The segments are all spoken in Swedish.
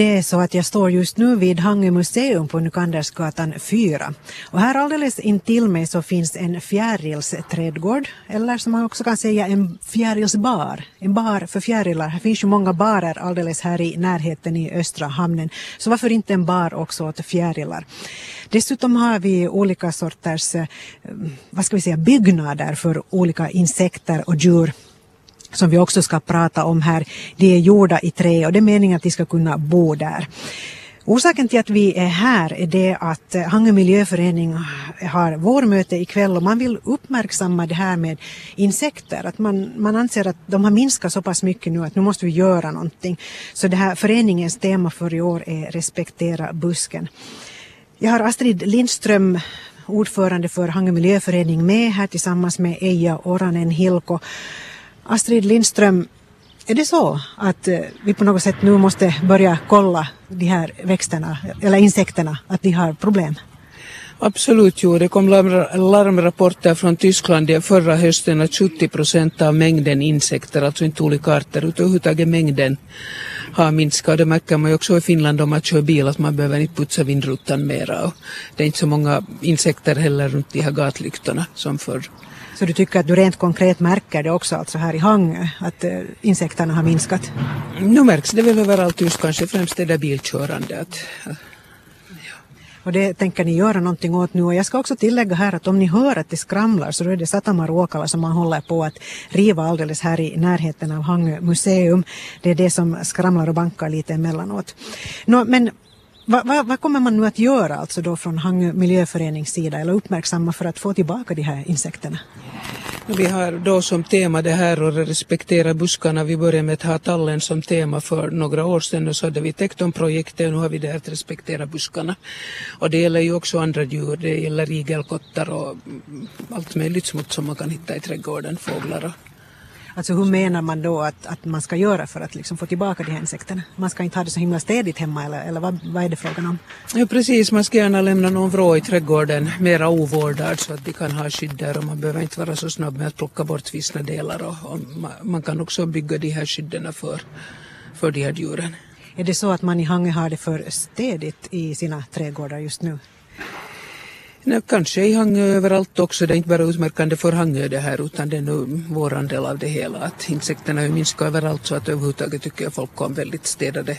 Det är så att jag står just nu vid Hangö museum på Nykandersgatan 4. Och här alldeles intill mig så finns en fjärilsträdgård, eller som man också kan säga en fjärilsbar. En bar för fjärilar. Här finns ju många barer alldeles här i närheten i östra hamnen. Så varför inte en bar också åt fjärilar? Dessutom har vi olika sorters, eh, vad ska vi säga, byggnader för olika insekter och djur som vi också ska prata om här, de är gjorda i trä och det är meningen att de ska kunna bo där. Orsaken till att vi är här är det att eh, Hangö miljöförening har vårmöte ikväll och man vill uppmärksamma det här med insekter. Att man, man anser att de har minskat så pass mycket nu att nu måste vi göra någonting. Så det här föreningens tema för i år är respektera busken. Jag har Astrid Lindström ordförande för Hangö miljöförening med här tillsammans med Eija Oranen Hilko. Astrid Lindström, är det så att eh, vi på något sätt nu måste börja kolla de här växterna eller insekterna, att de har problem? Absolut, jo. Det kom larmrapporter från Tyskland förra hösten att 70 procent av mängden insekter, alltså inte olika arter, utan överhuvudtaget mängden har minskat. Det märker man ju också i Finland om man kör bil att man behöver inte putsa vindrutan mera. Och det är inte så många insekter heller runt de här gatlyktorna som förr. Så du tycker att du rent konkret märker det också alltså här i Hangö att äh, insekterna har minskat? Nu märks det väl överallt just kanske främst det där bilkörande. Att, och det tänker ni göra någonting åt nu. Och jag ska också tillägga här att om ni hör att det skramlar så då är det Satamaruokala som man håller på att riva alldeles här i närheten av Hangö museum. Det är det som skramlar och bankar lite emellanåt. Nå, men vad, vad, vad, kommer man nu att göra alltså då från Hangö miljöförenings sida eller uppmärksamma för att få tillbaka de här insekterna? Vi har då som tema det här och respektera buskarna. Vi började med att ha tallen som tema för några år sedan och så hade vi Tekton-projektet och nu har vi det här att respektera buskarna. Och det gäller ju också andra djur. Det gäller igelkottar och allt möjligt smuts som man kan hitta i trädgården, fåglar och Alltså hur menar man då att, att man ska göra för att liksom få tillbaka de här insekterna? Man ska inte ha det så himla städigt hemma eller, eller vad, vad är det frågan om? Ja precis, man ska gärna lämna någon vrå i trädgården mera ovårdad så att de kan ha skydd där och man behöver inte vara så snabb med att plocka bort vissa delar och, och man, man, kan också bygga de här skydden för, för de här djuren. Är det så att man i Hangö har det för städigt i sina trädgårdar just nu? Nej, kanske i Hangö överallt också. Det är inte bara utmärkande för Hangö det här utan det är nu våran del av det hela. Att insekterna har minskat överallt så att överhuvudtaget tycker jag folk om väldigt städade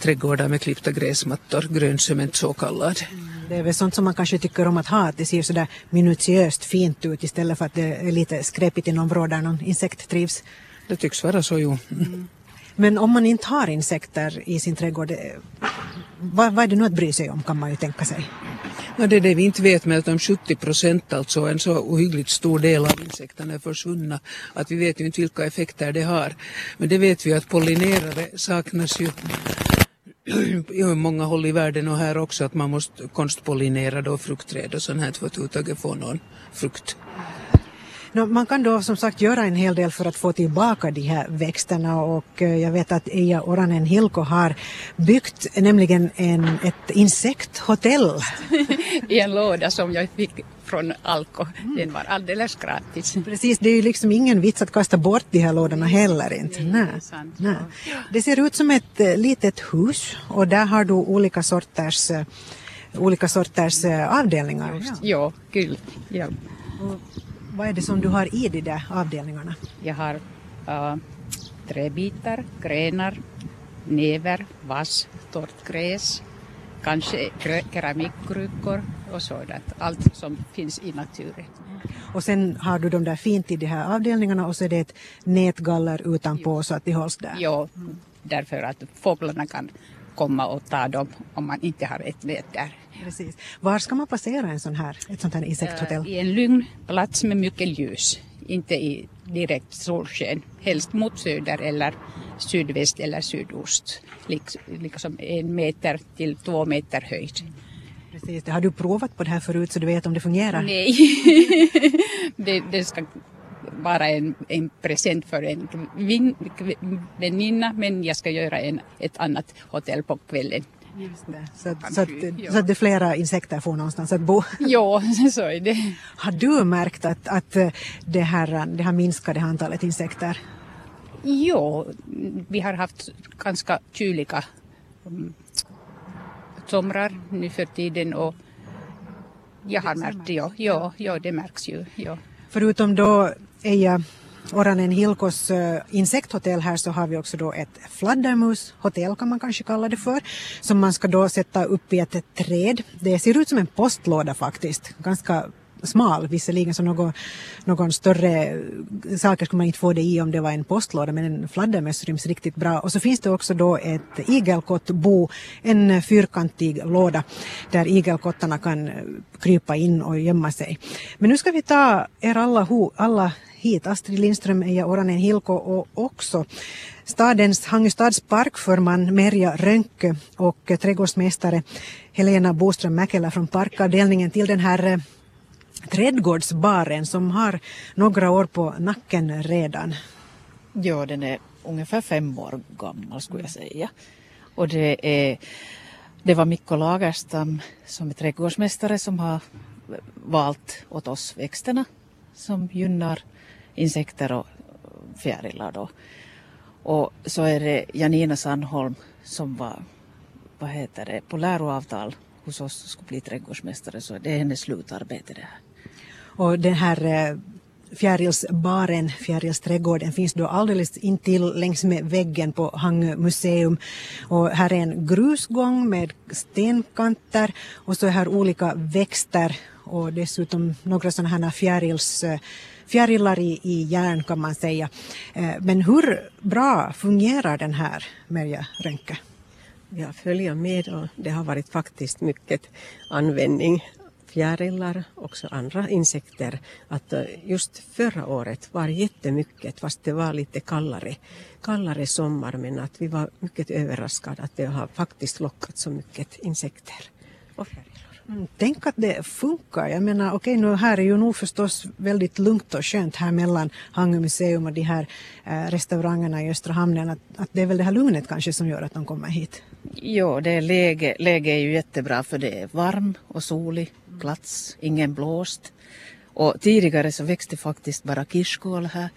trädgårdar med klippta gräsmattor, gröncement så kallad. Det är väl sånt som man kanske tycker om att ha, att det ser sådär minutiöst fint ut istället för att det är lite skräpigt i någon vrå där någon insekt trivs. Det tycks vara så, jo. Mm. Men om man inte har insekter i sin trädgård, vad, vad är det nu att bry sig om kan man ju tänka sig? Ja, det är det vi inte vet med att om 70 procent, alltså en så ohyggligt stor del av insekterna är försvunna, att vi vet ju inte vilka effekter det har. Men det vet vi att pollinerare saknas ju i många håll i världen och här också att man måste konstpollinera då fruktträd och sånt här för att överhuvudtaget få någon frukt. No, man kan då som sagt göra en hel del för att få tillbaka de här växterna och eh, jag vet att Eija Oranen Hilko har byggt nämligen en, ett insekthotell. I en låda som jag fick från Alko. Den var alldeles gratis. Precis, det är ju liksom ingen vits att kasta bort de här lådorna heller inte. Nej, Nej. Det ser ut som ett eh, litet hus och där har du olika sorters, eh, olika sorters avdelningar. Ja, kul. Ja. Vad är det som du har i de där avdelningarna? Jag har uh, träbitar, grenar, näver, vass, torrt gräs, kanske keramikkrukor och sådant. Allt som finns i naturen. Och sen har du de där fint i de här avdelningarna och så är det ett nätgaller utanpå jo. så att de hålls där? Ja, därför att fåglarna kan komma och ta dem om man inte har ett nät där. Precis. Var ska man placera en sån här, ett sånt här insekthotell? I en lugn plats med mycket ljus. Inte i direkt solsken. Helst mot söder eller sydväst eller sydost. Liksom en meter till två meter höjd. Precis, har du provat på det här förut så du vet om det fungerar? Nej, det, det ska vara en, en present för en väninna men jag ska göra en, ett annat hotell på kvällen. Det. Så, att, så, att, ja. så att det flera insekter får någonstans att bo. Ja, så är det. Har du märkt att, att det, här, det har minskat det antalet insekter? Jo, vi har haft ganska kyliga um, somrar nu för tiden och jag har märkt det, ja, ja, ja, det märks ju. Ja. Förutom då Eija Oranen Hilkos eh, insekthotell här så har vi också då ett fladdermushotell kan man kanske kalla det för som man ska då sätta upp i ett träd. Det ser ut som en postlåda faktiskt, ganska smal, visserligen så någon, någon större eh, saker skulle man inte få det i om det var en postlåda men en fladdermöss ryms riktigt bra. Och så finns det också då ett igelkottbo, en fyrkantig låda där igelkottarna kan krypa in och gömma sig. Men nu ska vi ta er alla, alla hit, Astrid Lindström, Eija Oranen Hilko och också stadens Hangestads parkförman Merja Rönkö och trädgårdsmästare Helena Boström Mäkelä från parkavdelningen till den här eh, trädgårdsbaren som har några år på nacken redan. Ja, den är ungefär fem år gammal skulle jag säga. Och det, är, det var Mikko Lagerstam som är trädgårdsmästare som har valt åt oss växterna som gynnar insekter och fjärilar då. Och så är det Janina Sandholm som var vad heter det, på läroavtal hos oss och skulle bli trädgårdsmästare så det är hennes slutarbete det här. Och den här eh, Fjärilsbaren, Fjärilsträdgården finns då alldeles intill längs med väggen på Hangö museum. Och här är en grusgång med stenkanter och så är här olika växter och dessutom några sådana här fjärils eh, fjärilar i, i järn kan man säga. Eh, men hur bra fungerar den här Merja Rönke? Jag följer med och det har varit faktiskt mycket användning fjärilar, också andra insekter. Att eh, just förra året var jättemycket, fast det var lite kallare, kallare sommar, men att vi var mycket överraskade att det har faktiskt lockat så mycket insekter och Mm, tänk att det funkar. Jag menar, okej, nu här är ju nog förstås väldigt lugnt och skönt här mellan Hangö museum och de här eh, restaurangerna i Östra hamnen. Att, att, det är väl det här lugnet kanske som gör att de kommer hit. Jo, det är läge, läge är ju jättebra för det är varm och solig plats, ingen blåst. Och tidigare så växte faktiskt bara kirskål här.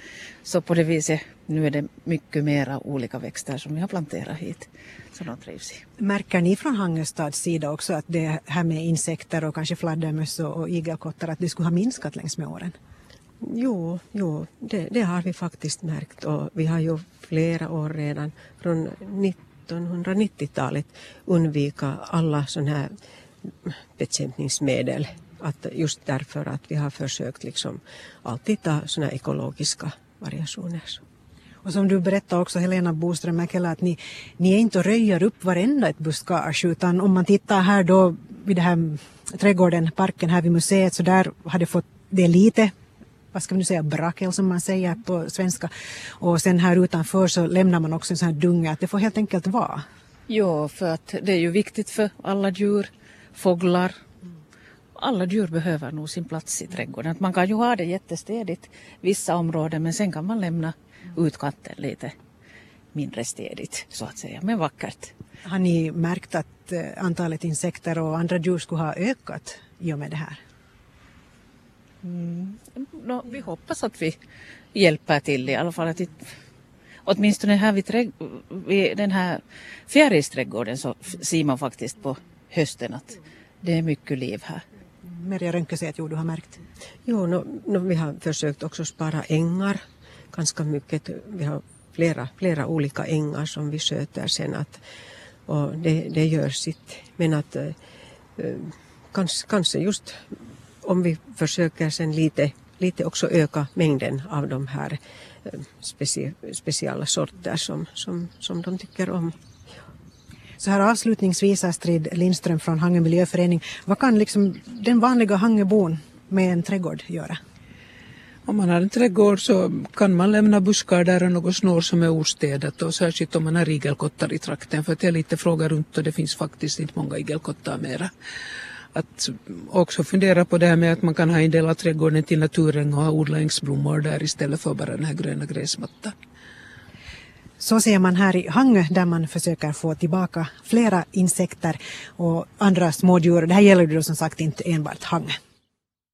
Så på det viset, nu är det mycket mera olika växter som vi har planterat hit. Så de trivs i. Märker ni från Hangestads sida också att det här med insekter och kanske fladdermöss och igelkottar, att det skulle ha minskat längs med åren? Jo, jo det, det, har vi faktiskt märkt och vi har ju flera år redan från 1990-talet undvika alla sådana här bekämpningsmedel. Att just därför att vi har försökt liksom alltid ta sådana ekologiska variationer. Och som du berättade också Helena Boström Mäkelä att ni, ni är inte och röjer upp varenda ett buskage utan om man tittar här då vid den här trädgården, parken här vid museet så där har det fått, det är lite vad ska vi nu säga, brakel som man säger på svenska. Och sen här utanför så lämnar man också en sån här dunge att det får helt enkelt vara. Ja, för att det är ju viktigt för alla djur fåglar. Alla djur behöver nog sin plats i trädgården. Man kan ju ha det jättestädigt vissa områden men sen kan man lämna utkanten lite mindre städigt så att säga, men vackert. Har ni märkt att eh, antalet insekter och andra djur skulle ha ökat i och med det här? Mm. No, vi hoppas att vi hjälper till i alla fall. Att det, åtminstone här vid, trädg- vid den här fjärilsträdgården så ser man faktiskt på hösten att det är mycket liv här. Merja Rönke säger att jo, du har märkt. Jo, no, no, vi har försökt också spara ängar ganska mycket. Vi har flera, flera olika ängar som vi sköter sen att, och det, det gör sitt. Men att eh, kanske, kanske just om vi försöker sen lite, lite också öka mängden av de här eh, specie, speciella sorter som, som, som de tycker om. Så här avslutningsvis Astrid Lindström från Hangö miljöförening. Vad kan liksom den vanliga Hangöbon med en trädgård göra? Om man har en trädgård så kan man lämna buskar där och något snår som är ostädat och särskilt om man har igelkottar i trakten för att är lite fråga runt och det finns faktiskt inte många igelkottar mera. Att också fundera på det här med att man kan ha en del av trädgården till naturen och ha odlingsblommor där istället för bara den här gröna gräsmattan. Så ser man här i Hangö där man försöker få tillbaka flera insekter och andra smådjur. Det här gäller ju då som sagt inte enbart Hangö.